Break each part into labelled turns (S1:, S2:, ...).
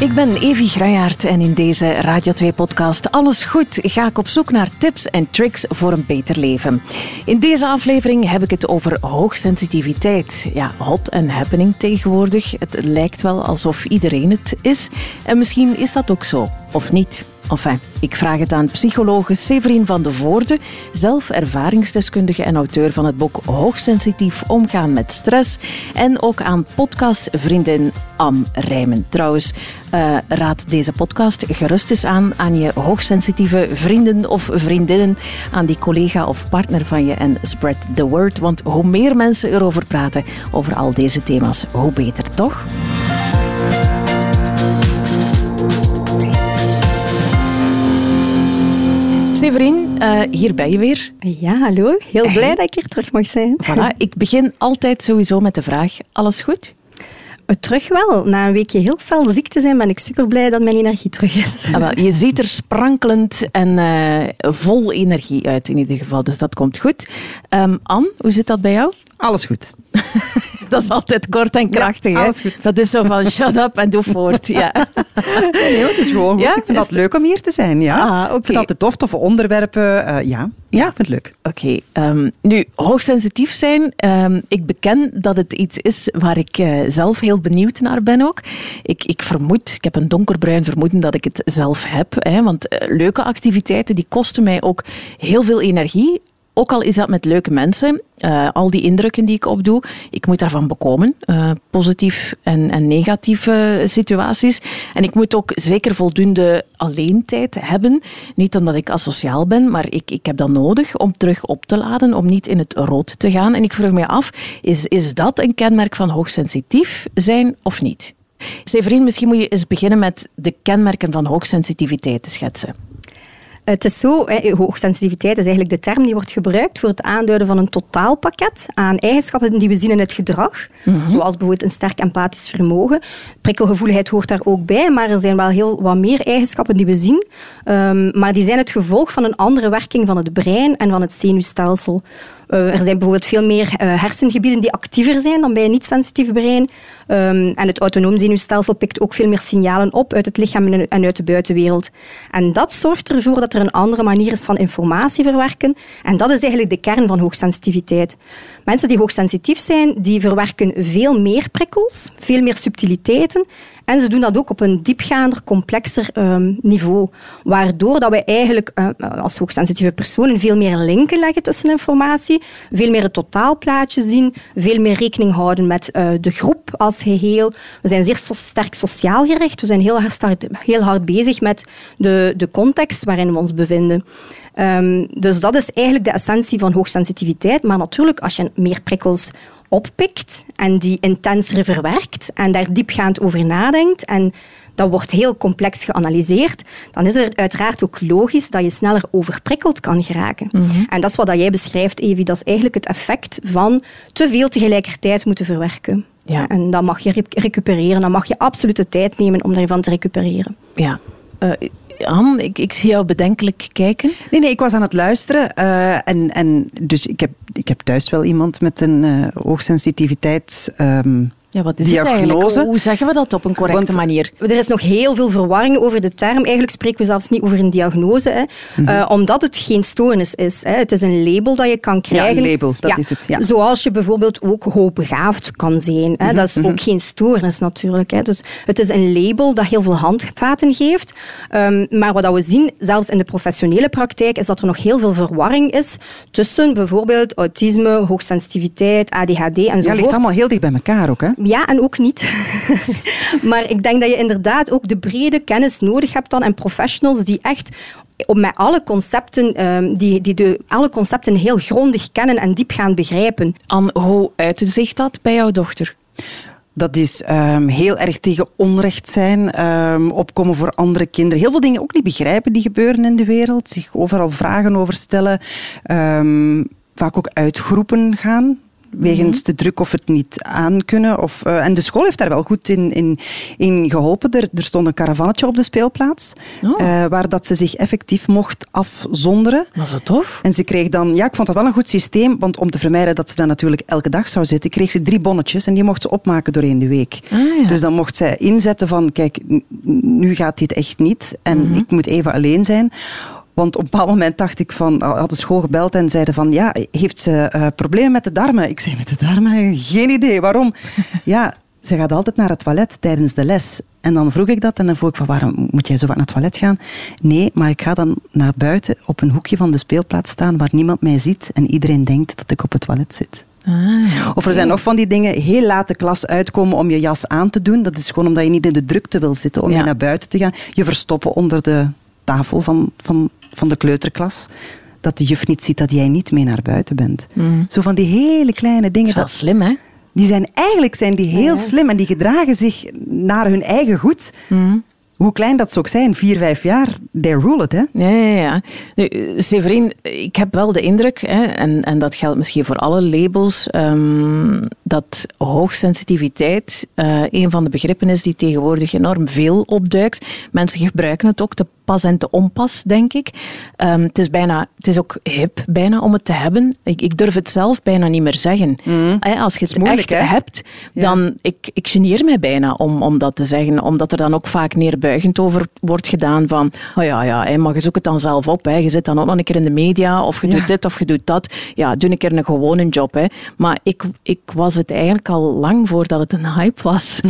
S1: Ik ben Evi Grajaert en in deze Radio 2-podcast Alles Goed ga ik op zoek naar tips en tricks voor een beter leven. In deze aflevering heb ik het over hoogsensitiviteit. Ja, hot en happening tegenwoordig. Het lijkt wel alsof iedereen het is. En misschien is dat ook zo, of niet. Enfin, ik vraag het aan psychologe Severin van de Voorde, zelf ervaringsdeskundige en auteur van het boek Hoogsensitief omgaan met stress. En ook aan podcastvriendin Am Rijmen. Trouwens, uh, raad deze podcast gerust eens aan aan je hoogsensitieve vrienden of vriendinnen, aan die collega of partner van je en spread the word. Want hoe meer mensen erover praten, over al deze thema's, hoe beter, toch? Severin, uh, hier ben je weer.
S2: Ja, hallo. Heel blij dat ik hier terug mag zijn.
S1: Voilà. Ik begin altijd sowieso met de vraag, alles goed?
S2: Uh, terug wel. Na een weekje heel veel ziek te zijn, ben ik super blij dat mijn energie terug is.
S1: Ah, wel, je ziet er sprankelend en uh, vol energie uit in ieder geval, dus dat komt goed. Um, Anne, hoe zit dat bij jou?
S3: Alles goed.
S1: dat is altijd kort en krachtig.
S3: Ja, alles goed.
S1: Dat is zo van shut up en doe voort. Ja.
S3: Nee, het is gewoon goed. Ja? Ik vind het leuk om hier te zijn. Ja.
S1: Ah, okay.
S3: Ik vind altijd tof, toffe onderwerpen. Uh, ja. ja, ik vind het leuk.
S1: Oké. Okay. Um, nu, hoogsensitief zijn. Um, ik beken dat het iets is waar ik uh, zelf heel benieuwd naar ben ook. Ik, ik vermoed, ik heb een donkerbruin vermoeden dat ik het zelf heb. Hè, want uh, leuke activiteiten die kosten mij ook heel veel energie. Ook al is dat met leuke mensen, uh, al die indrukken die ik opdoe, ik moet daarvan bekomen. Uh, positief en, en negatieve situaties. En ik moet ook zeker voldoende alleentijd hebben. Niet omdat ik asociaal ben, maar ik, ik heb dat nodig om terug op te laden, om niet in het rood te gaan. En ik vroeg me af, is, is dat een kenmerk van hoogsensitief zijn of niet? Severin, misschien moet je eens beginnen met de kenmerken van hoogsensitiviteit te schetsen.
S2: Het is zo, hoogsensitiviteit is eigenlijk de term die wordt gebruikt voor het aanduiden van een totaalpakket aan eigenschappen die we zien in het gedrag, mm-hmm. zoals bijvoorbeeld een sterk empathisch vermogen. Prikkelgevoeligheid hoort daar ook bij, maar er zijn wel heel wat meer eigenschappen die we zien, um, maar die zijn het gevolg van een andere werking van het brein en van het zenuwstelsel. Uh, er zijn bijvoorbeeld veel meer uh, hersengebieden die actiever zijn dan bij een niet-sensitief brein. Um, en het autonoom zenuwstelsel pikt ook veel meer signalen op uit het lichaam en uit de buitenwereld. En dat zorgt ervoor dat er een andere manier is van informatie verwerken. En dat is eigenlijk de kern van hoogsensitiviteit. Mensen die hoogsensitief zijn, die verwerken veel meer prikkels, veel meer subtiliteiten. En ze doen dat ook op een diepgaander, complexer um, niveau. Waardoor dat wij eigenlijk uh, als hoogsensitieve personen veel meer linken leggen tussen informatie, veel meer het totaalplaatje zien, veel meer rekening houden met uh, de groep als geheel. We zijn zeer sterk sociaal gericht. We zijn heel hard, heel hard bezig met de, de context waarin we ons bevinden. Um, dus dat is eigenlijk de essentie van hoogsensitiviteit. Maar natuurlijk, als je meer prikkels oppikt en die intenser verwerkt en daar diepgaand over nadenkt en dat wordt heel complex geanalyseerd, dan is het uiteraard ook logisch dat je sneller overprikkeld kan geraken. Mm -hmm. En dat is wat jij beschrijft, Evi. Dat is eigenlijk het effect van te veel tegelijkertijd moeten verwerken. Ja. En dan mag je recupereren, dan mag je absoluut de tijd nemen om daarvan te recupereren.
S1: Ja. Uh, Han, ik, ik, zie jou bedenkelijk kijken.
S3: Nee, nee, ik was aan het luisteren. Uh, en, en dus ik heb, ik heb thuis wel iemand met een uh, hoogsensitiviteit. Um,
S1: ja, wat is
S3: diagnose.
S1: het eigenlijk? Hoe zeggen we dat op een correcte
S2: Want
S1: manier?
S2: Er is nog heel veel verwarring over de term. Eigenlijk spreken we zelfs niet over een diagnose, hè. Mm -hmm. uh, omdat het geen stoornis is. Hè. Het is een label dat je kan krijgen.
S3: Ja, een label, dat ja. is het. Ja.
S2: Zoals je bijvoorbeeld ook hoogbegaafd kan zijn. Hè. Mm -hmm. Dat is ook geen stoornis natuurlijk. Hè. Dus het is een label dat heel veel handvaten geeft. Um, maar wat we zien, zelfs in de professionele praktijk, is dat er nog heel veel verwarring is tussen bijvoorbeeld autisme, hoogsensitiviteit, ADHD enzovoort.
S3: Ja, ligt allemaal heel dicht bij elkaar ook, hè?
S2: Ja, en ook niet. maar ik denk dat je inderdaad ook de brede kennis nodig hebt dan en professionals die echt met alle concepten, um, die, die de, alle concepten heel grondig kennen en diep gaan begrijpen.
S1: Anne, hoe uitte zich dat bij jouw dochter?
S3: Dat is um, heel erg tegen onrecht zijn, um, opkomen voor andere kinderen. Heel veel dingen ook niet begrijpen die gebeuren in de wereld. Zich overal vragen over stellen. vaak ook uit groepen gaan wegens de druk of het niet aankunnen. Of, uh, en de school heeft daar wel goed in, in, in geholpen. Er, er stond een caravannetje op de speelplaats, oh. uh, waar dat ze zich effectief mocht afzonderen.
S1: Was dat tof?
S3: En ze kreeg dan, ja, ik vond dat wel een goed systeem, want om te vermijden dat ze dan natuurlijk elke dag zou zitten, kreeg ze drie bonnetjes en die mocht ze opmaken doorheen de week. Ah, ja. Dus dan mocht zij inzetten van, kijk, nu gaat dit echt niet en mm -hmm. ik moet even alleen zijn. Want op een bepaald moment dacht ik van, had de school gebeld en zeiden van, ja, heeft ze uh, problemen met de darmen? Ik zei, met de darmen? Geen idee. Waarom? ja, ze gaat altijd naar het toilet tijdens de les. En dan vroeg ik dat en dan vroeg ik van, waarom moet jij zo vaak naar het toilet gaan? Nee, maar ik ga dan naar buiten op een hoekje van de speelplaats staan waar niemand mij ziet en iedereen denkt dat ik op het toilet zit. Ah, Of er zijn nog van die dingen, heel laat de klas uitkomen om je jas aan te doen. Dat is gewoon omdat je niet in de drukte wil zitten om ja. je naar buiten te gaan. Je verstoppen onder de tafel van, van, van de kleuterklas. Dat de juf niet ziet dat jij niet mee naar buiten bent. Mm. Zo van die hele kleine dingen.
S1: Dat is slim, hè?
S3: Die zijn eigenlijk zijn die heel ja. slim en die gedragen zich naar hun eigen goed. Mm. Hoe klein dat ze ook zijn, vier, vijf jaar, they rule it. Hè?
S1: Ja, ja, ja. Nu, Severin, ik heb wel de indruk, hè, en, en dat geldt misschien voor alle labels, um, dat hoogsensitiviteit uh, een van de begrippen is die tegenwoordig enorm veel opduikt. Mensen gebruiken het ook te pas en te onpas, denk ik. Um, het, is bijna, het is ook hip bijna om het te hebben. Ik, ik durf het zelf bijna niet meer zeggen. Mm. Als je het moeilijk, echt hè? hebt, dan... Ja. Ik, ik geneer mij bijna om, om dat te zeggen. Omdat er dan ook vaak neerbuigend over wordt gedaan van... Oh ja, ja, hè, maar je zoekt het dan zelf op. Hè. Je zit dan ook nog een keer in de media of je ja. doet dit of je doet dat. Ja, doe een keer een gewone job. Hè. Maar ik, ik was het eigenlijk al lang voordat het een hype was.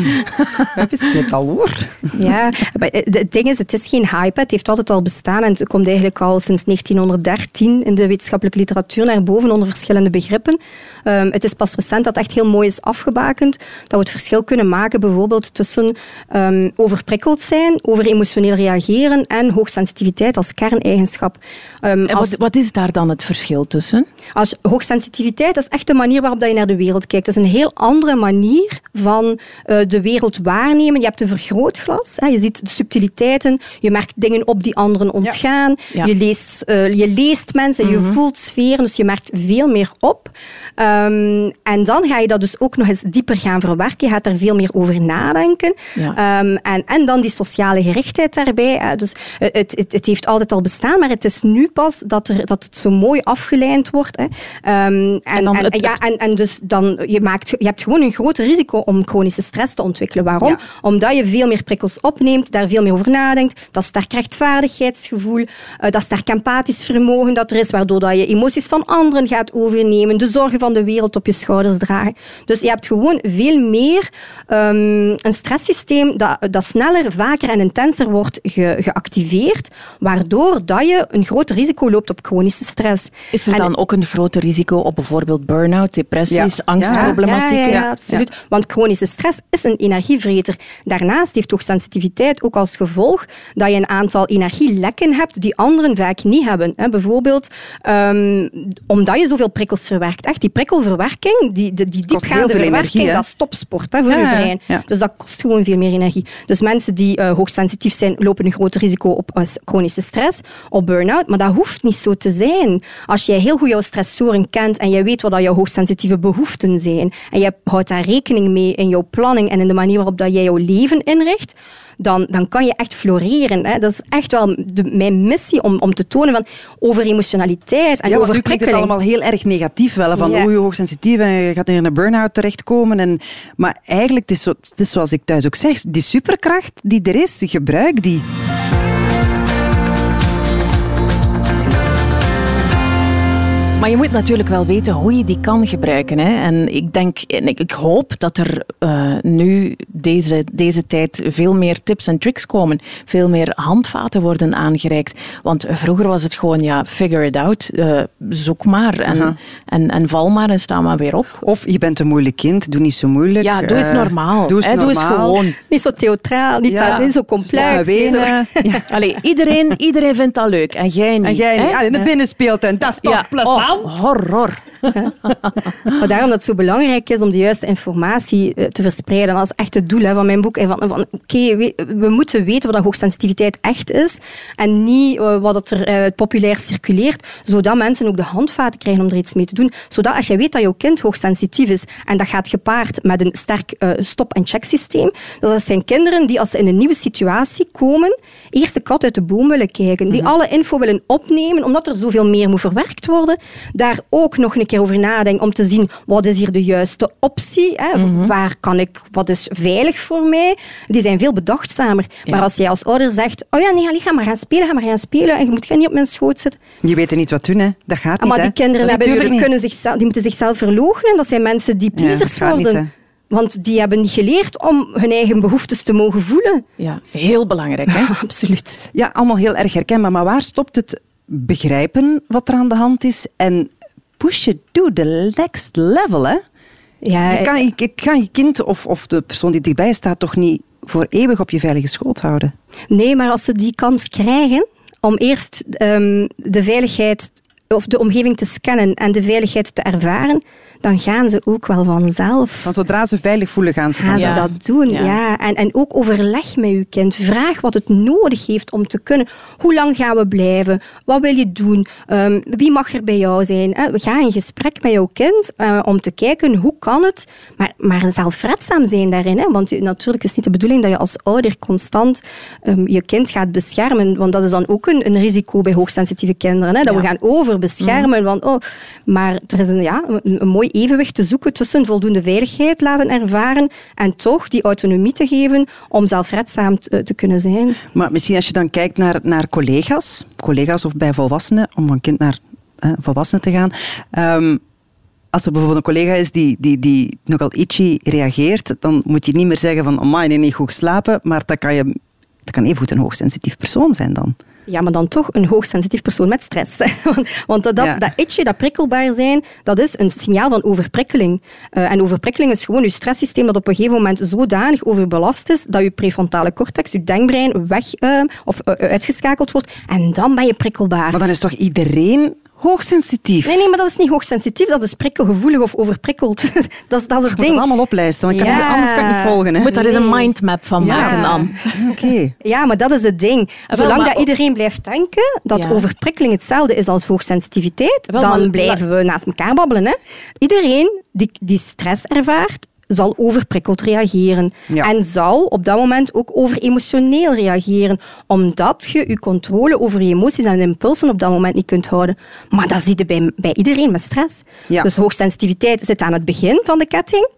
S3: Hype is het al hoor.
S2: Ja, maar het ding is, het is geen hype het heeft altijd al bestaan en het komt eigenlijk al sinds 1913 in de wetenschappelijke literatuur naar boven onder verschillende begrippen. Um, het is pas recent dat echt heel mooi is afgebakend, dat we het verschil kunnen maken bijvoorbeeld tussen um, overprikkeld zijn, over emotioneel reageren en hoogsensitiviteit als kerneigenschap.
S1: Um, als, wat, wat, is daar dan het verschil tussen?
S2: Als hoogsensitiviteit dat is echt de manier waarop dat je naar de wereld kijkt. Dat is een heel andere manier van uh, de wereld waarnemen. Je hebt een vergrootglas, hè, je ziet de subtiliteiten, je merkt dingen op die anderen ontgaan. Ja. Ja. Je, leest, uh, je leest mensen, je mm -hmm. voelt sferen, dus je merkt veel meer op. Um, en dan ga je dat dus ook nog eens dieper gaan verwerken. Je gaat er veel meer over nadenken. Ja. Um, en, en dan die sociale gerichtheid daarbij. Dus het, het, het, heeft altijd al bestaan, maar het is nu pas dat, er, dat het zo mooi afgeleid wordt. Hè. Um, en, en, ja, en, en dus dan, je, maakt, je hebt gewoon een groot risico om chronische stress te ontwikkelen. Waarom? Omdat je veel meer prikkels opneemt, daar veel meer over nadenkt. Dat sterk rechtvaardigheidsgevoel, uh, dat sterk empathisch vermogen dat er is, waardoor dat je emoties van anderen gaat overnemen, de zorgen van de wereld op je schouders dragen. Dus je hebt gewoon veel meer um, een stresssysteem dat, dat sneller, vaker en intenser wordt ge, geactiveerd, waardoor dat je een groot risico loopt op chronische stress.
S1: Is er en, dan ook een groter risico op bijvoorbeeld burn-out, depressies, ja. angstproblematieken?
S2: Ja, ja, ja, absoluut. Want chronische stress is een energievreter. Daarnaast heeft hoogsensitiviteit ook als gevolg dat je een aantal energielekken hebt die anderen vaak niet hebben. Bijvoorbeeld um, omdat je zoveel prikkels verwerkt. Echt, die prikkelverwerking, die, die, die diepgaande verwerking, energie, dat is topsport hè, voor ja, je brein. Ja. Dus dat kost gewoon veel meer energie. Dus mensen die uh, hoogsensitief zijn, lopen een groot risico op uh, chronische stress, op burn-out. Maar dat hoeft niet zo te zijn. Als jij heel goed jouw stressoren kent en je weet wat jouw hoogsensitieve behoeften zijn en je houdt daar rekening mee in jouw planning en in de manier waarop dat jij jouw leven inricht, dan, dan kan je echt floreren. Hè. Dat is echt wel de, mijn missie om, om te tonen van over emotionaliteit en
S3: ja,
S2: over
S3: nu klinkt het allemaal heel erg negatief wel, van ja. hoe je hoogsensitief en je gaat in een burn-out terechtkomen. En, maar eigenlijk, het is, zo, het is zoals ik thuis ook zeg, die superkracht die er is, gebruik die.
S1: Maar je moet natuurlijk wel weten hoe je die kan gebruiken. Hè? En ik denk, en ik, ik hoop dat er uh, nu deze, deze tijd veel meer tips en tricks komen. Veel meer handvaten worden aangereikt. Want vroeger was het gewoon, ja, figure it out. Uh, zoek maar en, uh -huh. en, en val maar en sta maar weer op.
S3: Of je bent een moeilijk kind, doe niet zo moeilijk.
S1: Ja, doe eens normaal.
S3: Doe eens,
S1: hè, doe eens gewoon.
S2: Niet zo theatraal, niet, ja. niet zo complex.
S3: Ja,
S2: zo...
S1: ja. Allee, iedereen, iedereen vindt dat leuk. En jij niet.
S3: En jij niet. Ja, in de binnenspeeltuin, dat is toch plezant?
S1: Oh, Horror.
S2: maar daarom dat het zo belangrijk is om de juiste informatie eh, te verspreiden. Dat is echt het doel hè, van mijn boek. Van, van, Oké, we, we, moeten weten wat hoogsensitiviteit echt is en niet uh, wat er uh, populair circuleert, zodat mensen ook de handvaten krijgen om er iets mee te doen. Zodat als je weet dat jouw kind hoogsensitief is en dat gaat gepaard met een sterk stop- en check systeem, dus dat zijn kinderen die als ze in een nieuwe situatie komen, eerst de kat uit de boom willen kijken, die mhm. alle info willen opnemen, omdat er zoveel meer moet verwerkt worden, daar ook nog een keer over nadenken om te zien wat is hier de juiste optie, hè? Mhm. waar kan ik, wat is veilig voor mij. Die zijn veel bedachtzamer. Maar als jij als ouder zegt, oh ja, nee, ga maar gaan spelen, ga maar gaan spelen en je moet niet op mijn schoot zitten.
S3: Je weet niet wat doen, hè. dat gaat niet.
S2: Maar die kinderen hebben, die, kunnen zichzelf, die moeten zichzelf verloochenen. Dat zijn mensen die pleasers worden. Want die hebben niet geleerd om hun eigen behoeftes te mogen voelen.
S1: Ja, heel belangrijk. Hè?
S2: Absoluut.
S3: Ja, allemaal heel erg herkenbaar. Maar waar stopt het begrijpen wat er aan de hand is en push it to the next level? Hè? Ja, je, kan, je, kan je kind of, of de persoon die dichtbij staat toch niet voor eeuwig op je veilige schoot houden?
S2: Nee, maar als ze die kans krijgen om eerst um, de veiligheid of de omgeving te scannen en de veiligheid te ervaren, dan gaan ze ook wel vanzelf.
S3: Van zodra ze veilig voelen, gaan ze
S2: gaan ze dat doen. Ja. En, en ook overleg met je kind. Vraag wat het nodig heeft om te kunnen. Hoe lang gaan we blijven? Wat wil je doen? Um, wie mag er bij jou zijn? We gaan in gesprek met jouw kind uh, om te kijken hoe kan het, maar, maar zelfredzaam zijn daarin. Hè? Want natuurlijk is het niet de bedoeling dat je als ouder constant um, je kind gaat beschermen, want dat is dan ook een, een risico bij hoogsensitieve kinderen. Hè? Dat we gaan overbeschermen. Mm. Want, oh, maar er is een, ja, een, een mooi evenwicht te zoeken tussen voldoende veiligheid laten ervaren en toch die autonomie te geven om zelfredzaam te, te kunnen zijn.
S3: Maar misschien als je dan kijkt naar, naar collega's, collega's of bij volwassenen, om van kind naar eh, volwassenen te gaan. Um, als er bijvoorbeeld een collega is die, die, die nogal itchy reageert, dan moet je niet meer zeggen van, oh nee, niet goed slapen, maar dat kan, je, dat kan even goed een hoogsensitief persoon zijn dan.
S2: Ja, maar dan toch een hoogsensitief persoon met stress. Want dat, dat, dat itje, dat prikkelbaar zijn, dat is een signaal van overprikkeling. Uh, en overprikkeling is gewoon je stresssysteem dat op een gegeven moment zodanig overbelast is dat je prefrontale cortex, je denkbrein, weg uh, of uh, uitgeschakeld wordt. En dan ben je prikkelbaar.
S3: Maar dan is toch iedereen hoogsensitief.
S2: Nee, nee, maar dat is niet hoogsensitief, dat is prikkelgevoelig of overprikkeld. dat, is, dat is het ding.
S3: Het allemaal oplijsten, want kan ja. anders kan ik niet volgen. Hè?
S1: Moet daar eens een mindmap van maken, dan.
S3: Oké.
S2: Ja, maar dat is het ding. Zolang dat iedereen blijft denken dat overprikkeling hetzelfde is als hoogsensitiviteit, dan blijven we naast elkaar babbelen. Hè? Iedereen die, die stress ervaart, zal overprikkeld reageren. En zal op dat moment ook overemotioneel reageren, omdat je je controle over je emoties en impulsen op dat moment niet kunt houden. Maar dat zie je bij, bij iedereen met stress. Dus hoogsensitiviteit zit aan het begin van de ketting.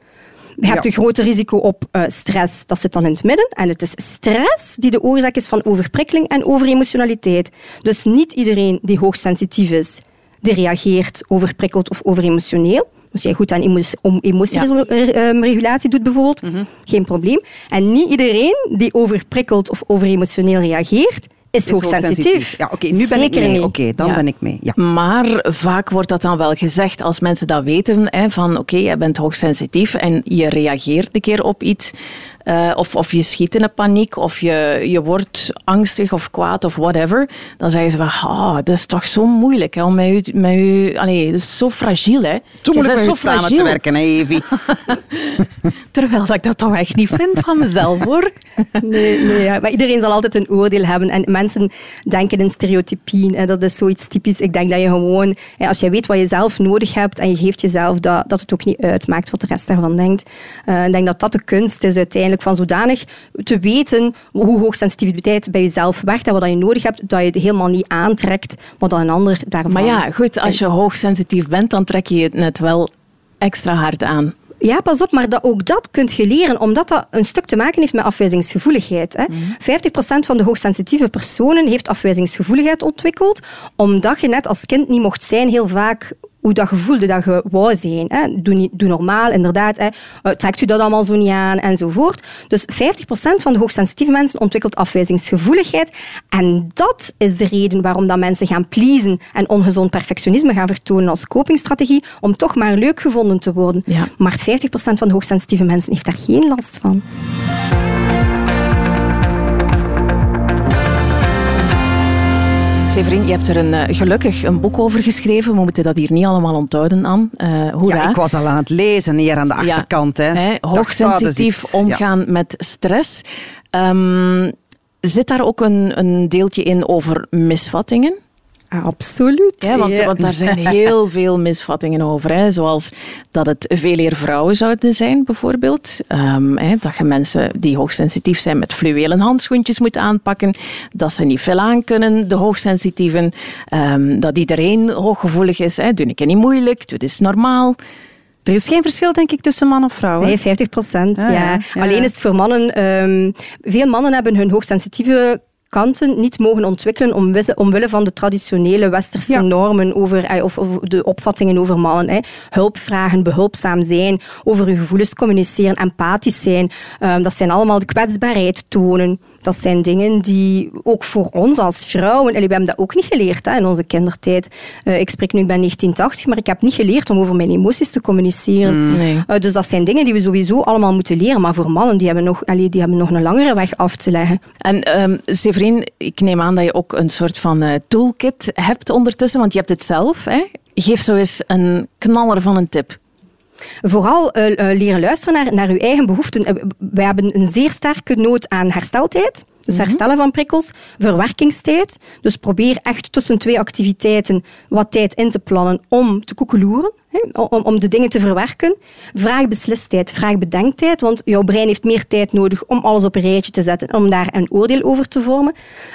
S2: Je hebt een groter risico op uh, stress, dat zit dan in het midden. En het is stress die de oorzaak is van overprikkeling en overemotionaliteit. Dus niet iedereen die hoogsensitief is, die reageert overprikkeld of overemotioneel. Als jij goed aan emotieregulatie doet bijvoorbeeld, mhm. geen probleem. En niet iedereen die overprikkeld of overemotioneel reageert, is, is hoogsensitief.
S3: Ja, oké, nu ben ik mee. Oké, dan ben ik mee. Ja.
S1: Maar vaak wordt dat dan wel gezegd als mensen dat weten, hè, van oké, okay, je bent hoogsensitief en je reageert een keer op iets. Uh, of, of je schiet in een paniek, of je, je wordt angstig of kwaad of whatever, dan zeggen ze van, ah, dat is toch zo moeilijk hè, om met u, met u allee, dat is zo fragiel. Hè.
S3: Zo moeilijk met samen te werken, hè, Evie.
S1: Terwijl dat ik dat toch echt niet vind van mezelf, hoor.
S2: nee, nee ja. maar iedereen zal altijd een oordeel hebben. En mensen denken in stereotypieën. Hè. Dat is zoiets typisch. Ik denk dat je gewoon, als je weet wat je zelf nodig hebt en je geeft jezelf dat, dat het ook niet uitmaakt wat de rest daarvan denkt. Uh, ik denk dat dat de kunst is uiteindelijk van zodanig te weten hoe hoog sensitiviteit bij jezelf werkt en wat je nodig hebt, dat je het helemaal niet aantrekt wat een ander daarvan
S1: Maar ja, goed, als je hoogsensitief bent, dan trek je het net wel extra hard aan.
S2: Ja, pas op, maar dat, ook dat kunt je leren, omdat dat een stuk te maken heeft met afwijzingsgevoeligheid. Hè. 50% mhm. van de hoogsensitieve personen heeft afwijzingsgevoeligheid ontwikkeld, omdat je net als kind niet mocht zijn heel vaak hoe dat gevoelde dat je wou zijn. Hè. Doe, niet, doe normaal, inderdaad. Hè. Eh, trekt u dat allemaal zo niet aan, enzovoort. Dus 50% van de hoogsensitieve mensen ontwikkelt afwijzingsgevoeligheid. En dat is de reden waarom dat mensen gaan pleasen en ongezond perfectionisme gaan vertonen als copingstrategie, om toch maar leuk gevonden te worden. Maar 50% van de hoogsensitieve mensen heeft daar geen last van.
S1: Severin, je hebt er een, eh, gelukkig een boek over geschreven. We moeten dat hier niet allemaal onthouden, aan. Uh, hoera.
S3: Ja, ik was al aan het lezen, hier aan de achterkant. Ja, hè.
S1: hoogsensitief omgaan met stress. Um, zit daar ook een, een deeltje in over misvattingen?
S2: Absoluut.
S1: Ja, want, want, daar zijn heel veel misvattingen over. Hè. Zoals dat het veel eer vrouwen zouden zijn, bijvoorbeeld. Um, hè, dat je mensen die hoogsensitief zijn met fluwelen handschoentjes moet aanpakken. Dat ze niet veel aan kunnen, de hoogsensitieven. Um, dat iedereen hooggevoelig is. Hè. Doe ik niet moeilijk, doe dit normaal.
S3: Er is geen verschil, denk ik, tussen man en vrouw.
S2: Nee, 50 procent. Ah, ja. Alleen is het voor mannen... Um, veel mannen hebben hun hoogsensitieve kanten niet mogen ontwikkelen omwille van de traditionele westerse normen over, eh, of, de opvattingen over mannen. Hè. Hulp vragen, behulpzaam zijn, over je gevoelens communiceren, empathisch zijn. Um, dat zijn allemaal de kwetsbaarheid tonen. Dat zijn dingen die ook voor ons als vrouwen, en we hebben dat ook niet geleerd hè, in onze kindertijd. Uh, ik spreek nu, ik ben 1980, maar ik heb niet geleerd om over mijn emoties te communiceren. Mm. Nee. Uh, dus dat zijn dingen die we sowieso allemaal moeten leren. Maar voor mannen, die hebben nog, allee, die hebben nog een langere weg af te leggen.
S1: En um, Severin, ik neem aan dat je ook een soort van uh, toolkit hebt ondertussen, want je hebt het zelf. Hè? Geef zo eens een knaller van een tip.
S2: Vooral uh, leren luisteren naar, naar uw eigen behoeften. Uh, wij hebben een zeer sterke nood aan hersteltijd. Dus mhm. herstellen van prikkels, verwerkingstijd. Dus probeer echt tussen twee activiteiten wat tijd in te plannen om te koekeloeren om, om de dingen te verwerken. Vraag beslistheid, vraag bedenktijd, want jouw brein heeft meer tijd nodig om alles op een rijtje te zetten, om daar een oordeel over te vormen.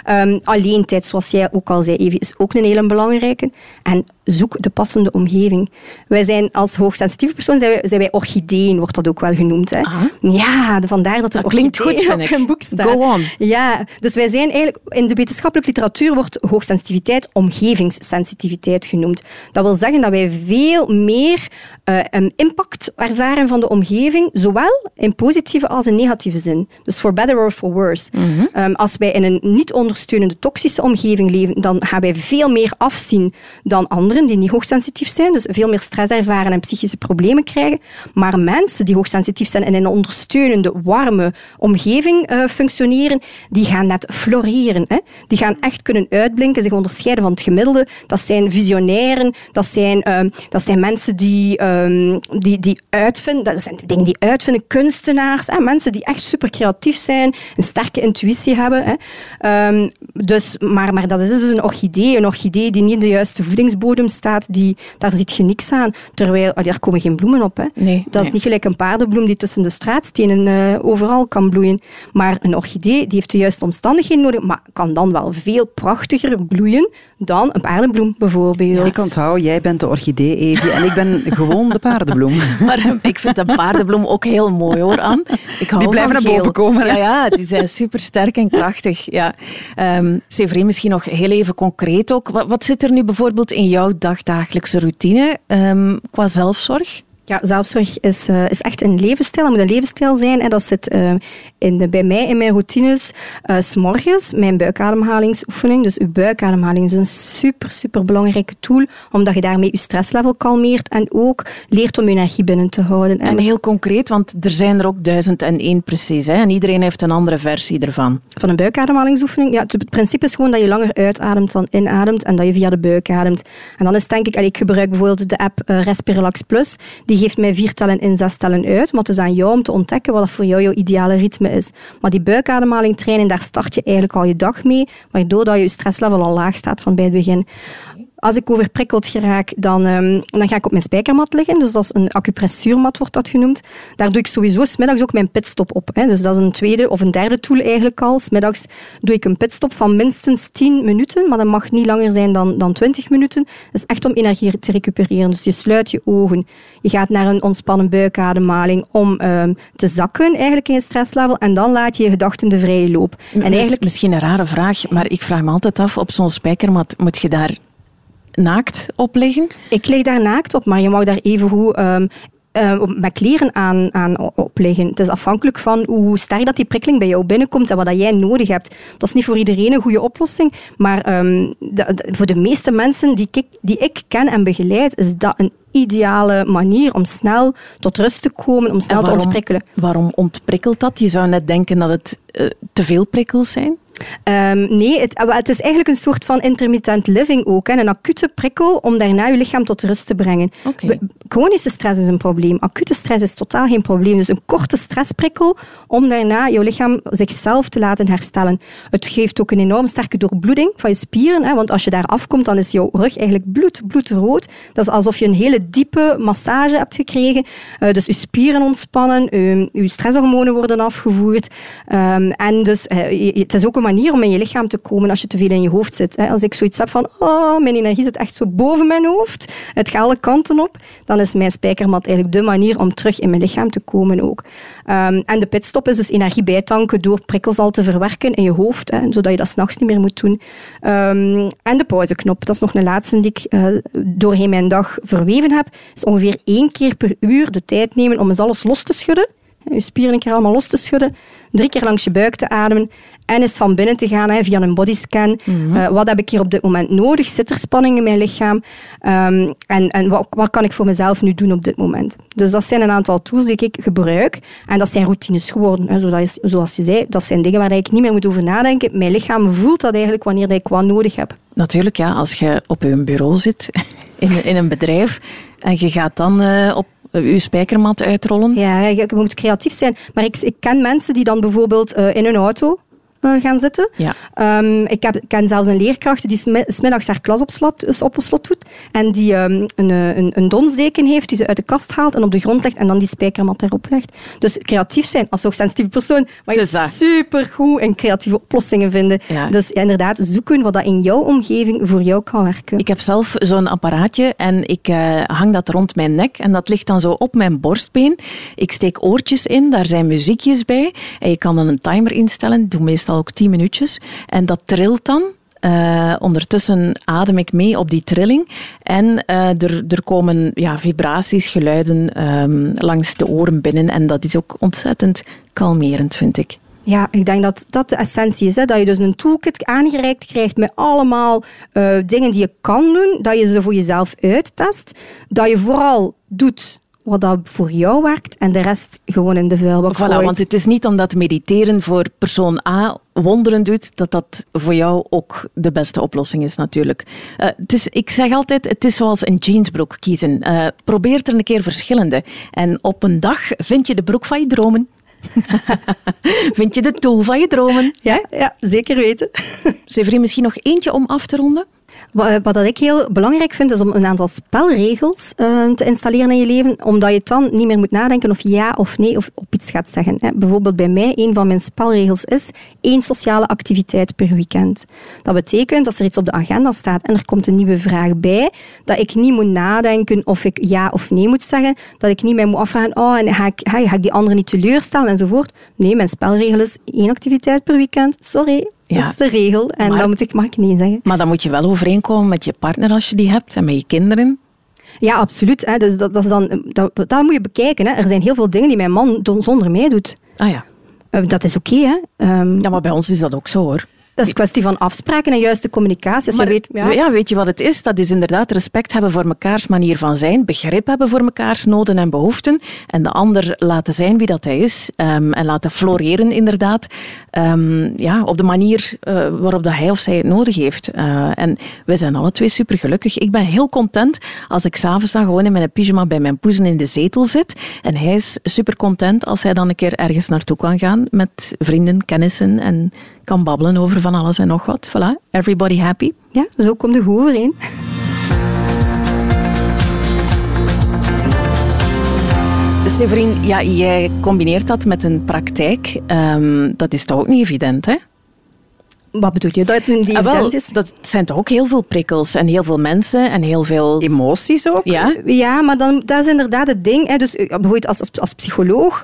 S2: Um, alleen tijd, zoals jij ook al zei, Evie, is ook een hele belangrijke. En zoek de passende omgeving. Wij zijn als hoogsensitieve persoon zijn wij, zijn wij orchideeën, wordt dat ook wel genoemd. Hè? Ja, vandaar dat er
S1: dat klinkt goed,
S2: op een boek staat.
S1: Go on.
S2: Ja, dus wij zijn eigenlijk, in de wetenschappelijke literatuur wordt hoogsensitiviteit omgevingssensitiviteit genoemd. Dat wil zeggen dat wij veel meer uh, een impact ervaren van de omgeving, zowel in positieve als in negatieve zin. Dus for better or for worse. Mhm. Ehm, als wij in een niet ondersteunende toxische omgeving leven, dan gaan wij veel meer afzien dan anderen die niet hoogsensitief zijn, dus veel meer stress ervaren en psychische problemen krijgen. Maar mensen die hoogsensitief zijn en in een ondersteunende, warme omgeving uh, functioneren, die gaan net floreren. Hè? Die gaan echt kunnen uitblinken, zich onderscheiden van het gemiddelde. Dat zijn visionairen, dat zijn, uh, dat zijn mensen die, um, die, die uitvinden, dat zijn dingen die uitvinden, kunstenaars, hè, mensen die echt super creatief zijn, een sterke intuïtie hebben. Hè. Um, dus, maar, maar dat is dus een orchidee, een orchidee die niet in de juiste voedingsbodem staat, die, daar ziet je niks aan. Terwijl, oh, daar komen geen bloemen op. Hè.
S1: Nee,
S2: dat
S1: is
S2: niet gelijk een paardenbloem die tussen de straatstenen uh, overal kan bloeien. Maar een orchidee die heeft de juiste omstandigheden nodig, maar kan dan wel veel prachtiger bloeien dan een paardenbloem bijvoorbeeld. Ja,
S3: ik onthoud, jij bent de orchidee, Evie, en ik ben gewoon de paardenbloem.
S1: Maar eh, ik vind de paardenbloem ook heel mooi hoor, Anne. Ik hou
S3: die blijven naar boven komen.
S1: Ja, ja, die zijn super sterk en krachtig. Ja. Um, Severin, misschien nog heel even concreet ook. Wat, wat, zit er nu bijvoorbeeld in jouw dagdagelijkse routine um, qua zelfzorg?
S2: Ja, zelfzorg is, uh, is echt een levensstijl. Dat moet een levensstijl zijn. En dat zit uh, in de, bij mij in mijn routines. Uh, s morgens mijn buikademhalingsoefening. Dus uw buikademhaling is een super, super belangrijke tool. Omdat je daarmee je stresslevel kalmeert. En ook leert om je energie binnen te houden.
S1: En, heel concreet, want er zijn er ook duizend en één precies. Hè? En iedereen heeft een andere versie ervan.
S2: Van een buikademhalingsoefening? Ja, het principe is gewoon dat je langer uitademt dan inademt. En dat je via de buik ademt. En dan is denk ik... Ik gebruik bijvoorbeeld de app Respirelax Plus die geeft mij in, zes tellen uit. Maar het is aan jou om te ontdekken wat voor jou jouw ideale ritme is. Maar die buikademhaling trainen, daar start je eigenlijk al je dag mee, waardoor je stresslevel al laag staat van bij het begin. Als ik overprikkeld geraak, dan, um, dan ga ik op mijn spijkermat liggen. Dus dat is een acupressuurmat, wordt dat genoemd. Daar doe ik sowieso smiddags ook mijn pitstop op. Hè. Dus dat is een tweede of een derde tool eigenlijk al. Smiddags doe ik een pitstop van minstens 10 minuten, maar dat mag niet langer zijn dan, dan 20 minuten. Dat is echt om energie te recupereren. Dus je sluit je ogen, je gaat naar een ontspannen buikademhaling om um, te zakken eigenlijk in je stresslevel en dan laat je je gedachten de vrije loop.
S1: En eigenlijk... Misschien een rare vraag, maar ik vraag me altijd af, op zo'n spijkermat moet je daar naakt op liggen?
S2: Ik lig daar naakt op, maar je mag daar even goed um, uh, met kleren aan, aan opleggen. Het is afhankelijk van hoe sterk dat die prikkeling bij jou binnenkomt en wat dat jij nodig hebt. Dat is niet voor iedereen een goede oplossing, maar um, de, voor de meeste mensen die ik, die ik ken en begeleid, is dat een ideale manier om snel tot rust te komen, om snel
S1: waarom,
S2: te ontprikkelen.
S1: Waarom ontprikkelt dat? Je zou net denken dat het uh, te veel prikkels zijn.
S2: Ehm, nee, het, het, is eigenlijk een soort van intermittent living ook. Hè. Een acute prikkel om daarna je lichaam tot rust te brengen.
S1: Okay.
S2: Chronische stress is een probleem. Acute stress is totaal geen probleem. Dus een korte stressprikkel om daarna je lichaam zichzelf te laten herstellen. Het geeft ook een enorm sterke doorbloeding van je spieren. Hè, want als je daar afkomt, dan is jouw rug eigenlijk bloed, bloedrood. Dat is alsof je een hele diepe massage hebt gekregen. Uh, dus je spieren ontspannen, uh, je stresshormonen worden afgevoerd. Um, en dus uh, het is ook een manier om in je lichaam te komen als je te veel in je hoofd zit. Als ik zoiets heb van, oh, mijn energie zit echt zo boven mijn hoofd, het gaat alle kanten op, dan is mijn spijkermat eigenlijk de manier om terug in mijn lichaam te komen ook. Um, en de pitstop is dus energie bijtanken door prikkels al te verwerken in je hoofd, hè, zodat je dat s'nachts niet meer moet doen. Um, en de pauzeknop, dat is nog een laatste die ik uh, doorheen mijn dag verweven heb, is ongeveer één keer per uur de tijd nemen om eens alles los te schudden. Je spieren een keer allemaal los te schudden, drie keer langs je buik te ademen en eens van binnen te gaan hè, via een bodyscan. Mm uh, wat heb ik hier op dit moment nodig? Zit er spanning in mijn lichaam? Um, en en wat, wat, kan ik voor mezelf nu doen op dit moment? Dus dat zijn een aantal tools die ik gebruik. En dat zijn routines geworden. Hè, zoals, je, zoals je zei, dat zijn dingen waar ik niet meer moet over nadenken. Mijn lichaam voelt dat eigenlijk wanneer ik wat nodig heb.
S1: Natuurlijk, ja. Als je op je bureau zit in, in een bedrijf en je gaat dan uh, op uw spijkermat uitrollen?
S2: Ja, je moet creatief zijn. Maar ik, ik ken mensen die dan bijvoorbeeld uh, in hun auto gaan zitten.
S1: Ja.
S2: Um, ik heb, ken zelfs een leerkracht die smiddags haar klas op slot, dus op slot doet en die um, een, een, een donsdeken heeft die ze uit de kast haalt en op de grond legt en dan die spijkermat erop legt. Dus creatief zijn als hoogsensitieve persoon mag je supergoed in creatieve oplossingen vinden.
S1: Ja.
S2: Dus ja, inderdaad, zoeken wat dat in jouw omgeving voor jou kan werken.
S1: Ik heb zelf zo'n apparaatje en ik uh, hang dat rond mijn nek en dat ligt dan zo op mijn borstbeen. Ik steek oortjes in, daar zijn muziekjes bij en je kan dan een timer instellen. doe meestal ook 10 minuutjes. En dat trilt dan. Uh, ondertussen adem ik mee op die trilling. En uh, er, er komen ja, vibraties, geluiden um, langs de oren binnen. En dat is ook ontzettend kalmerend, vind ik.
S2: Ja, ik denk dat dat de essentie is. Hè? Dat je dus een toolkit aangereikt krijgt met allemaal uh, dingen die je kan doen. Dat je ze voor jezelf uittest. Dat je vooral doet wat dat voor jou werkt en de rest gewoon in de vuilbak
S1: voilà, Want het is niet omdat mediteren voor persoon A wonderen doet, dat dat voor jou ook de beste oplossing is natuurlijk. Uh, het is, ik zeg altijd, het is zoals een jeansbroek kiezen. Uh, probeer er een keer verschillende. En op een dag vind je de broek van je dromen. vind je de tool van je dromen.
S2: Ja, ja zeker weten.
S1: Severin, misschien nog eentje om af te ronden?
S2: Wat, wat ik heel belangrijk vind, is om een aantal spelregels uh, te installeren in je leven, omdat je dan niet meer moet nadenken of ja of nee of op iets gaat zeggen. Hè. Bijvoorbeeld bij mij, een van mijn spelregels is één sociale activiteit per weekend. Dat betekent, als er iets op de agenda staat en er komt een nieuwe vraag bij, dat ik niet moet nadenken of ik ja of nee moet zeggen, dat ik niet meer moet afvragen, oh, en ga ik, ga ik die andere niet teleurstellen enzovoort. Nee, mijn spelregel is één activiteit per weekend. Sorry, ja. Dat is de regel. En maar, dan moet ik, mag ik niet zeggen.
S1: Maar dan moet je wel overeenkomen met je partner als je die hebt en met je kinderen.
S2: Ja, absoluut. Hè. Dus dat, dat, is dan, dat, dat moet je bekijken. Hè. Er zijn heel veel dingen die mijn man zonder mij doet.
S1: Ah ja.
S2: Uh, dat is oké. Okay,
S1: um, ja, maar bij ons is dat ook zo hoor.
S2: Dat is een kwestie van afspraken en juiste communicatie.
S1: Maar,
S2: weet,
S1: ja. ja. weet je wat het is? Dat is inderdaad respect hebben voor mekaars manier van zijn, begrip hebben voor mekaars noden en behoeften en de ander laten zijn wie dat hij is um, en laten floreren inderdaad um, ja, op de manier uh, waarop dat hij of zij het nodig heeft. Uh, en wij zijn alle twee super gelukkig. Ik ben heel content als ik s'avonds dan gewoon in mijn pyjama bij mijn poezen in de zetel zit en hij is super content als hij dan een keer ergens naartoe kan gaan met vrienden, kennissen en kan babbelen over van alles en nog wat. Voilà, everybody happy.
S2: Ja, zo komt de goed overeen.
S1: Severin, ja, jij combineert dat met een praktijk. Um, dat is toch ook niet evident, hè?
S2: Wat bedoel je? Dat het niet ah,
S1: wel,
S2: is?
S1: Dat zijn toch ook heel veel prikkels en heel veel mensen en heel veel...
S3: Emoties ook?
S1: Ja,
S2: ja maar dan, dat is inderdaad het ding. Hè. Dus bijvoorbeeld als, als, als psycholoog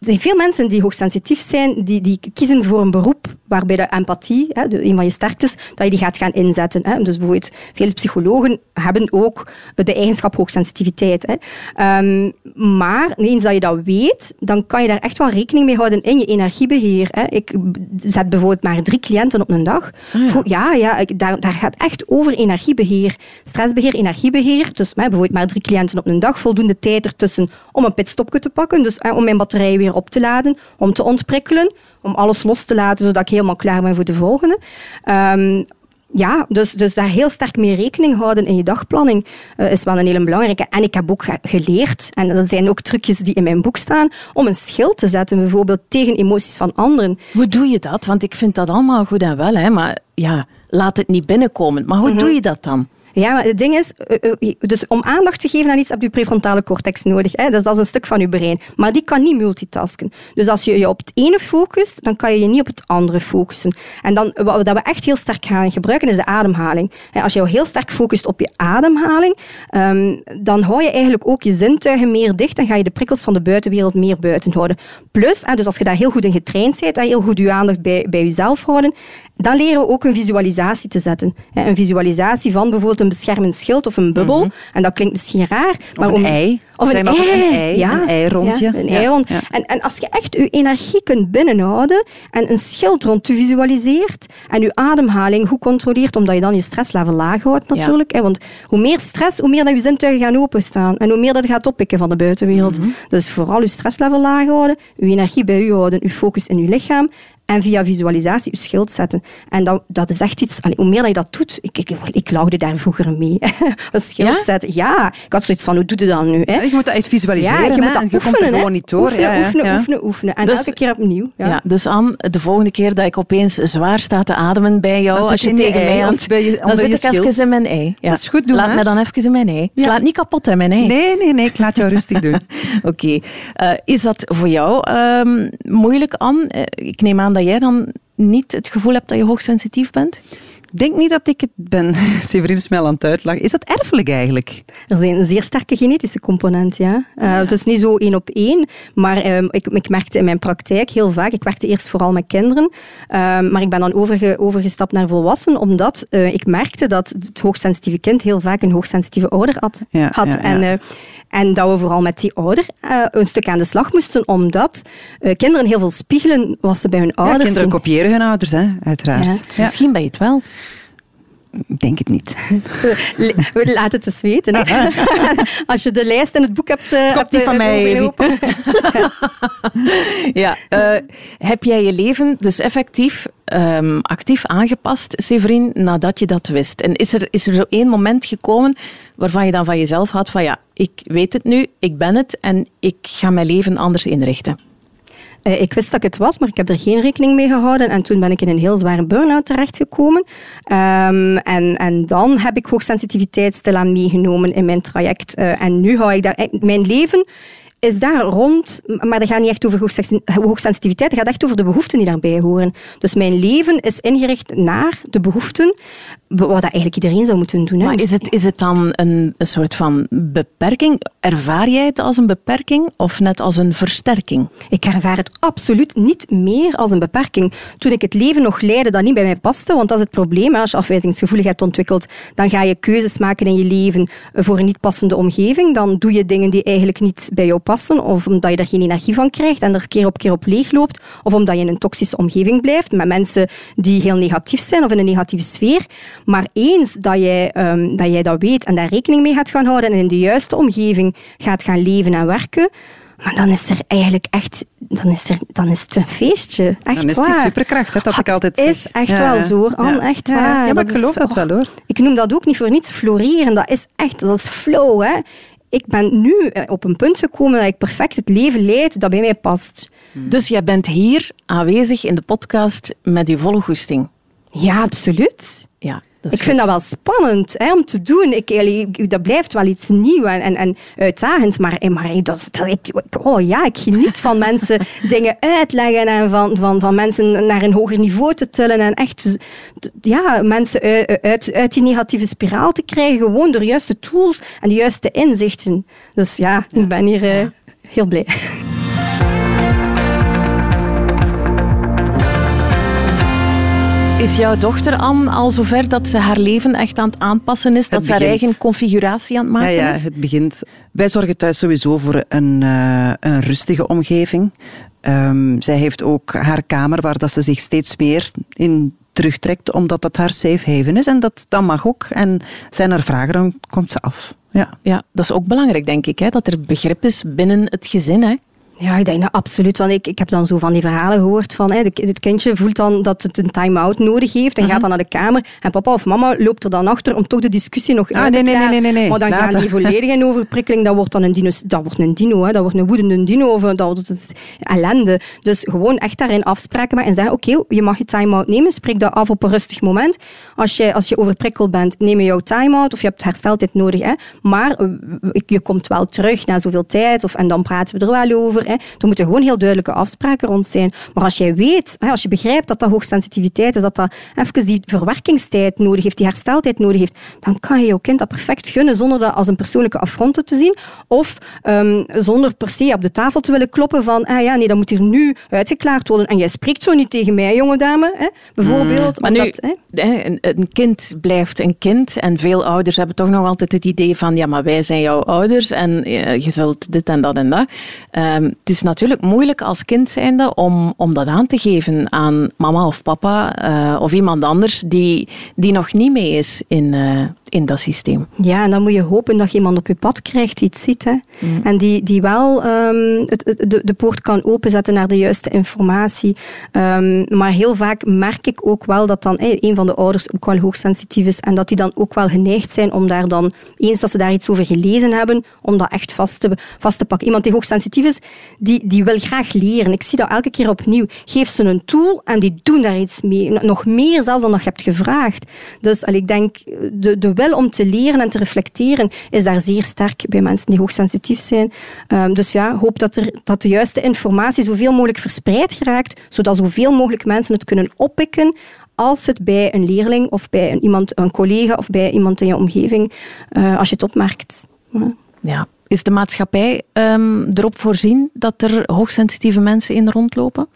S2: er zijn veel mensen die hoogsensitief zijn, die, die kiezen voor een beroep waarbij de empathie, hè, de, een van je sterktes, dat je die gaat gaan inzetten. Hè. Dus bijvoorbeeld, veel psychologen hebben ook de eigenschap hoogsensitiviteit. Hè. Um, maar eens dat je dat weet, dan kan je daar echt wel rekening mee houden in je energiebeheer. Hè. Ik zet bijvoorbeeld maar drie cliënten op een dag.
S1: Ah, ja,
S2: ja, ja daar, daar gaat echt over energiebeheer. Stressbeheer, energiebeheer. Dus hè, bijvoorbeeld maar drie cliënten op een dag, voldoende tijd ertussen om een pitstopje te pakken, dus hè, om mijn batterij weer weer op te laden, om te ontprikkelen, om alles los te laten, zodat ik helemaal klaar ben voor de volgende. Um, ja, dus, dus daar heel sterk mee rekening houden in je dagplanning uh, is wel een hele belangrijke. En ik heb ook geleerd, en dat zijn ook trucjes die in mijn boek staan, om een schild te zetten, bijvoorbeeld tegen emoties van anderen.
S1: Hoe doe je dat? Want ik vind dat allemaal goed en wel, hè, maar ja, laat het niet binnenkomen. Maar hoe mhm. doe je dat dan?
S2: Ja, maar het ding is, eh, eh, dus om aandacht te geven aan iets heb je prefrontale cortex nodig. Hè? Dus dat is een stuk van je brein. Maar die kan niet multitasken. Dus als je je op het ene focust, dan kan je je niet op het andere focussen. En dan, wat we echt heel sterk gaan gebruiken, is de ademhaling. Als je heel sterk focust op je ademhaling, ehm, dan hou je eigenlijk ook je zintuigen meer dicht en ga je de prikkels van de buitenwereld meer buiten houden. Plus, dus als je daar heel goed in getraind bent, heel goed je aandacht bij, bij jezelf houden, dan leren we ook een visualisatie te zetten. Een visualisatie van bijvoorbeeld een beschermend schild of een bubbel. Mhm. En dat klinkt misschien raar.
S3: Maar
S2: of
S3: een ei.
S2: Of een, ei.
S3: Ja, een ei rondje.
S2: een ei rond. En, en als je echt je energie kunt binnenhouden en een schild rond je visualiseert en je ademhaling goed controleert, omdat je dan je stresslevel laag houdt natuurlijk. Want hoe meer stress, hoe meer dat je zintuigen gaan openstaan en hoe meer dat je gaat oppikken van de buitenwereld. Mhm. Dus vooral je stresslevel laag houden, je energie bij je houden, je focus in je lichaam en via visualisatie je schild zetten. En dat, dat is echt iets, allee, hoe meer dat je dat doet, ik, ik, ik laugde daar vroeger mee. een schild ja? zetten, ja. Ik had zoiets van, hoe doe je dat nu? Hè?
S3: je moet dat echt visualiseren. Ja, je moet dat oefenen. Je komt er gewoon niet door.
S2: Oefenen, oefenen, oefenen, oefenen. En dus, elke keer opnieuw.
S1: Ja. dus Anne, de volgende keer dat ik opeens zwaar sta te ademen bij jou, als je, tegen mij aan dan zit ik even in mijn ei.
S3: Dat is goed doen.
S1: Laat mij dan even in mijn ei. Slaat niet kapot in mijn ei.
S3: Nee, nee, nee, ik laat jou rustig doen.
S1: Oké. Uh, is dat voor jou um, moeilijk, Anne? Uh, ik neem aan dat jij dan niet het gevoel hebt dat je hoogsensitief bent?
S3: Ik denk niet dat ik het ben. Severin is mij aan het uitlachen. Is dat erfelijk eigenlijk?
S2: Er zijn een zeer sterke genetische component, ja. Uh, Het is niet zo één op één, maar uh, ik, ik, merkte in mijn praktijk heel vaak, ik werkte eerst vooral met kinderen, uh, maar ik ben dan overge, overgestapt naar volwassenen, omdat eh, ik merkte dat het hoogsensitieve kind heel vaak een hoogsensitieve ouder had. Ja, had. Ja, en, eh, en dat we vooral met die ouder een stuk aan de slag moesten, omdat kinderen heel veel spiegelen wat ze bij hun ouders
S3: kinderen kopiëren hun ouders, hè, uiteraard.
S1: Dus misschien ben je het wel.
S3: Ik denk het niet.
S2: We laten het eens weten. Als je de lijst in het boek hebt,
S3: uh, hebt
S2: die
S3: van mij.
S1: ja, uh, heb jij je leven dus effectief um, actief aangepast, Severin, nadat je dat wist? En is er, is er zo één moment gekomen waarvan je dan van jezelf had van ja, ik weet het nu, ik ben het en ik ga mijn leven anders inrichten?
S2: Uh, ik wist dat ik het was, maar ik heb er geen rekening mee gehouden. En toen ben ik in een heel zware burn-out terechtgekomen. Um, en, en dan heb ik hoogsensitiviteit stilaan meegenomen in mijn traject. Uh, en nu hou ik daar... Mijn leven is daar rond, maar dat gaat niet echt over hoogsensitiviteit, het gaat echt over de behoeften die daarbij horen. Dus mijn leven is ingericht naar de behoeften, wat dat eigenlijk iedereen zou moeten doen.
S1: Maar is het, is het dan een, een soort van beperking? Ervaar jij het als een beperking of net als een versterking?
S2: Ik ervaar het absoluut niet meer als een beperking. Toen ik het leven nog leidde dat niet bij mij paste, want dat is het probleem. Als je afwijzingsgevoeligheid ontwikkelt, dan ga je keuzes maken in je leven voor een niet passende omgeving. Dan doe je dingen die eigenlijk niet bij jou passen passen, of omdat je er geen energie van krijgt en er keer op keer op leeg loopt, of omdat je in een toxische omgeving blijft met mensen die heel negatief zijn of in een negatieve sfeer. Maar eens dat jij, um, dat, jij dat weet en daar rekening mee gaat gaan houden en in de juiste omgeving gaat gaan leven en werken, maar dan is er eigenlijk echt, dan is, er, dan is het een feestje. Echt
S3: dan is
S2: het
S3: die superkracht, hè, dat ik altijd
S2: Het is echt wel zo, Anne, echt waar.
S3: Ja, maar ik geloof dat wel hoor.
S2: Ik noem dat ook niet voor niets floreren, dat is echt, dat is flow. Hè ik ben nu eh, op een punt gekomen dat ik perfect het leven leid dat bij mij past.
S1: Dus jij bent hier aanwezig in de podcast met je volle goesting?
S2: Ja, absoluut.
S1: Ja,
S2: ik vind dat wel spannend hè, om te doen. Ik, dat blijft wel iets nieuws en, en, en uitdagend. Maar, eh, maar dat, dat, ik, oh ja, ik geniet van mensen dingen uitleggen en van, van, van mensen naar een hoger niveau te tillen. En echt ja, mensen uit, uit, uit die negatieve spiraal te krijgen. Gewoon door juiste tools en de juiste inzichten. Dus ja, ik ben hier uh, heel blij.
S1: Is jouw dochter Anne al zover dat ze haar leven echt aan het aanpassen is? dat ze haar eigen configuratie aan het maken
S3: ja, ja,
S1: is?
S3: het begint. Wij zorgen thuis sowieso voor een, uh, een rustige omgeving. Um, zij heeft ook haar kamer waar dat ze zich steeds meer in terugtrekt, omdat dat haar safe haven is. En dat, dat mag ook. En zijn er vragen, dan komt ze af. Ja.
S1: ja, dat is ook belangrijk, denk ik, hè? dat er begrip is binnen het gezin. Hè?
S2: Ja, ik denk dat absoluut. Want ik, ik heb dan zo van die verhalen gehoord van hè, het kindje voelt dan dat het een time-out nodig heeft en gaat mhm. dan naar de kamer en papa of mama loopt er dan achter om toch de discussie nog ah, uit te
S3: nee, nee, nee, nee, nee,
S2: Maar dan Later. gaan die volledig in overprikkeling. Dat wordt dan een dino. Dat wordt een dino, hè. dat wordt een woedende dino. Of, dat wordt ellende. Dus gewoon echt daarin afspraken maken en zeggen oké, je mag je time-out nemen. Spreek dat af op een rustig moment. Als je, als je overprikkeld bent, neem je jouw time-out of je hebt hersteltijd nodig. Hè. Maar eh, je komt wel terug na zoveel tijd of, en dan praten we er wel over. Hè. Er moeten gewoon heel duidelijke afspraken rond zijn. Maar als jij weet, hè, als je begrijpt dat dat hoogsensitiviteit is, dat dat even die verwerkingstijd nodig heeft, die hersteltijd nodig heeft, dan kan je jouw kind dat perfect gunnen zonder dat als een persoonlijke affront te zien of um, zonder per se op de tafel te willen kloppen van ah ja, nee, dat moet hier nu uitgeklaard worden. En jij spreekt zo niet tegen mij, jonge dame, hè, bijvoorbeeld.
S1: Mm. Maar nu, hè? Een, kind blijft een kind en veel ouders hebben toch nog altijd het idee van ja, maar wij zijn jouw ouders en eh, je zult dit en dat en dat. Um, het is natuurlijk moeilijk als kind zijnde om, om dat aan te geven aan mama of papa uh, of iemand anders die, die nog niet mee is in, uh, in dat systeem.
S2: Ja, en dan moet je hopen dat je iemand op je pad krijgt die het ziet. Hè. Mm. En die, die wel um, het, de, de poort kan openzetten naar de juiste informatie. Um, maar heel vaak merk ik ook wel dat dan hey, een van de ouders ook wel hoogsensitief is en dat die dan ook wel geneigd zijn om daar dan, eens dat ze daar iets over gelezen hebben, om dat echt vast te, vast te pakken. Iemand die hoogsensitief is, die, die wil graag leren. Ik zie dat elke keer opnieuw. Geef ze een tool en die doen daar iets mee. Nog meer zelfs dan dat je hebt gevraagd. Dus ik denk, de, de wil om te leren en te reflecteren is daar zeer sterk bij mensen die hoogsensitief zijn. Um, dus ja, hoop dat, er, dat de juiste informatie zoveel mogelijk verspreid geraakt, zodat zoveel mogelijk mensen het kunnen oppikken als het bij een leerling of bij een, iemand, een collega of bij iemand in je omgeving, uh, als je het opmerkt.
S1: Ja. Is de maatschappij um, erop voorzien dat er hoogsensitieve mensen in rondlopen?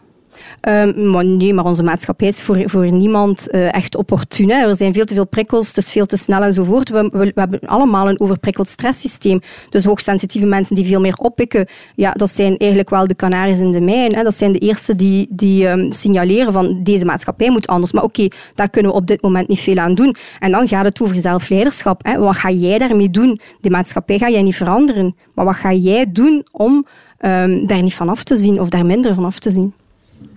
S2: Um, maar nee, maar onze maatschappij is voor, voor niemand uh, echt opportun. Er zijn veel te veel prikkels, het is veel te snel enzovoort. We, we, we hebben allemaal een overprikkeld stresssysteem. Dus hoogsensitieve mensen die veel meer oppikken, ja, dat zijn eigenlijk wel de kanaries in de mijn. Hè. Dat zijn de eerste die, die um, signaleren van deze maatschappij moet anders. Maar oké, daar kunnen we op dit moment niet veel aan doen. En dan gaat het over zelfleiderschap. Hè. Wat ga jij daarmee doen? Die maatschappij ga jij niet veranderen. Maar wat ga jij doen om um, daar niet van af te zien of daar minder van af te zien?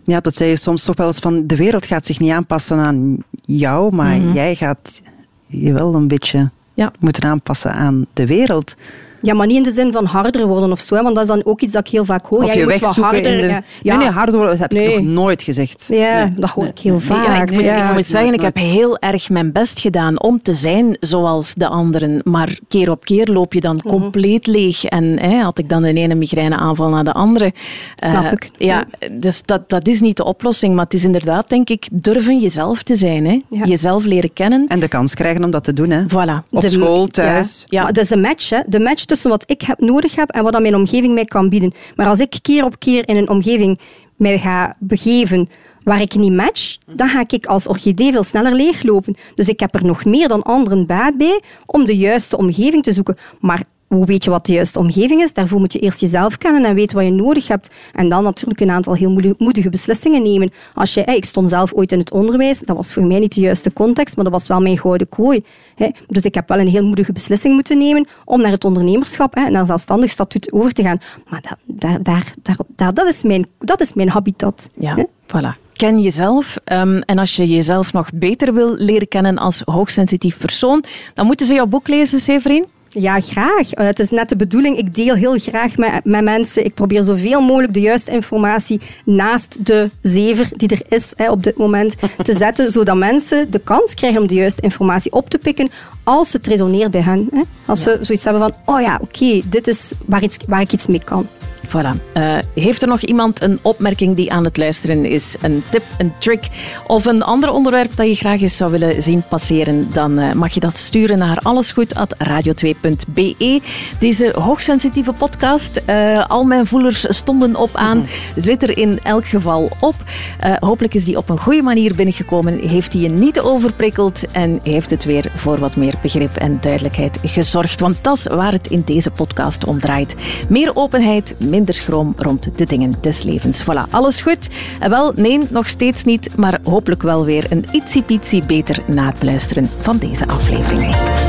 S3: Ja, dat zei je soms toch wel eens van de wereld gaat zich niet aanpassen aan jou, maar mhm. jij gaat je wel een beetje ja. moeten aanpassen aan de wereld.
S2: Ja, maar niet in de zin van harder worden of zo, want dat is dan ook iets dat ik heel vaak hoor.
S3: Of je, je harder, in de... Ja. Nee, nee, harder worden, dat heb ik nog nooit gezegd.
S2: Ja, dat hoor ik heel vaak.
S1: ik, moet, ik moet zeggen, ik heb heel erg mijn best gedaan om te zijn zoals de anderen, maar keer op keer loop je dan mhm. compleet leeg. En hè, had ik dan de ene migraineaanval naar de andere.
S2: Snap uh, ik.
S1: Ja, dus dat, dat is niet de oplossing, maar het is inderdaad, denk ik, durven jezelf te zijn. Hè. Jezelf leren kennen.
S3: En de kans krijgen om dat te doen. Hè.
S1: Voilà.
S3: Op school, thuis.
S2: Ja, ja. dat is de match. Hè. De match tussen wat ik heb, nodig heb en wat mijn omgeving mij kan bieden. Maar als ik keer op keer in een omgeving mij ga begeven waar ik niet match, dan ga ik als orchidee veel sneller leeglopen. Dus ik heb er nog meer dan anderen baat bij om de juiste omgeving te zoeken. Maar hoe weet je wat de juiste omgeving is? Daarvoor moet je eerst jezelf kennen en weten wat je nodig hebt. En dan natuurlijk een aantal heel moedige beslissingen nemen. Als je, ik stond zelf ooit in het onderwijs, dat was voor mij niet de juiste context, maar dat was wel mijn gouden kooi. Dus ik heb wel een heel moedige beslissing moeten nemen om naar het ondernemerschap, naar zelfstandig statuut over te gaan. Maar dat, daar, daar, daar, dat, is, mijn, dat is mijn habitat.
S1: Ja, voilà ken jezelf. Um, en als je jezelf nog beter wil leren kennen als hoogsensitief persoon, dan moeten ze jouw boek lezen, Severin.
S2: Ja, graag. Eh, het is net de bedoeling. Ik deel heel graag met, met mensen. Ik probeer zoveel mogelijk de juiste informatie naast de zever die er is hè, op dit moment te zetten, zodat mensen de kans krijgen om de juiste informatie op te pikken als het resoneert bij hen. Hè. Als ze zoiets hebben van, oh ja, oké, dit is waar, iets, waar ik iets mee kan.
S1: Voilà. Uh, heeft er nog iemand een opmerking die aan het luisteren is? Een tip, een trick of een ander onderwerp dat je graag eens zou willen zien passeren? Dan uh, mag je dat sturen naar allesgoed.radio2.be. Deze hoogsensitieve podcast, uh, al mijn voelers stonden op aan, mhm. zit er in elk geval op. hopelijk is die op een goede manier binnengekomen, heeft hij je niet overprikkeld en heeft het weer voor wat meer begrip en duidelijkheid gezorgd. Want dat is waar het in deze podcast om draait. Meer openheid, minder schroom rond de dingen des levens. Voilà, alles goed? En wel, nee, nog steeds niet, maar hopelijk wel weer een ietsiepietsie beter na het luisteren van deze aflevering.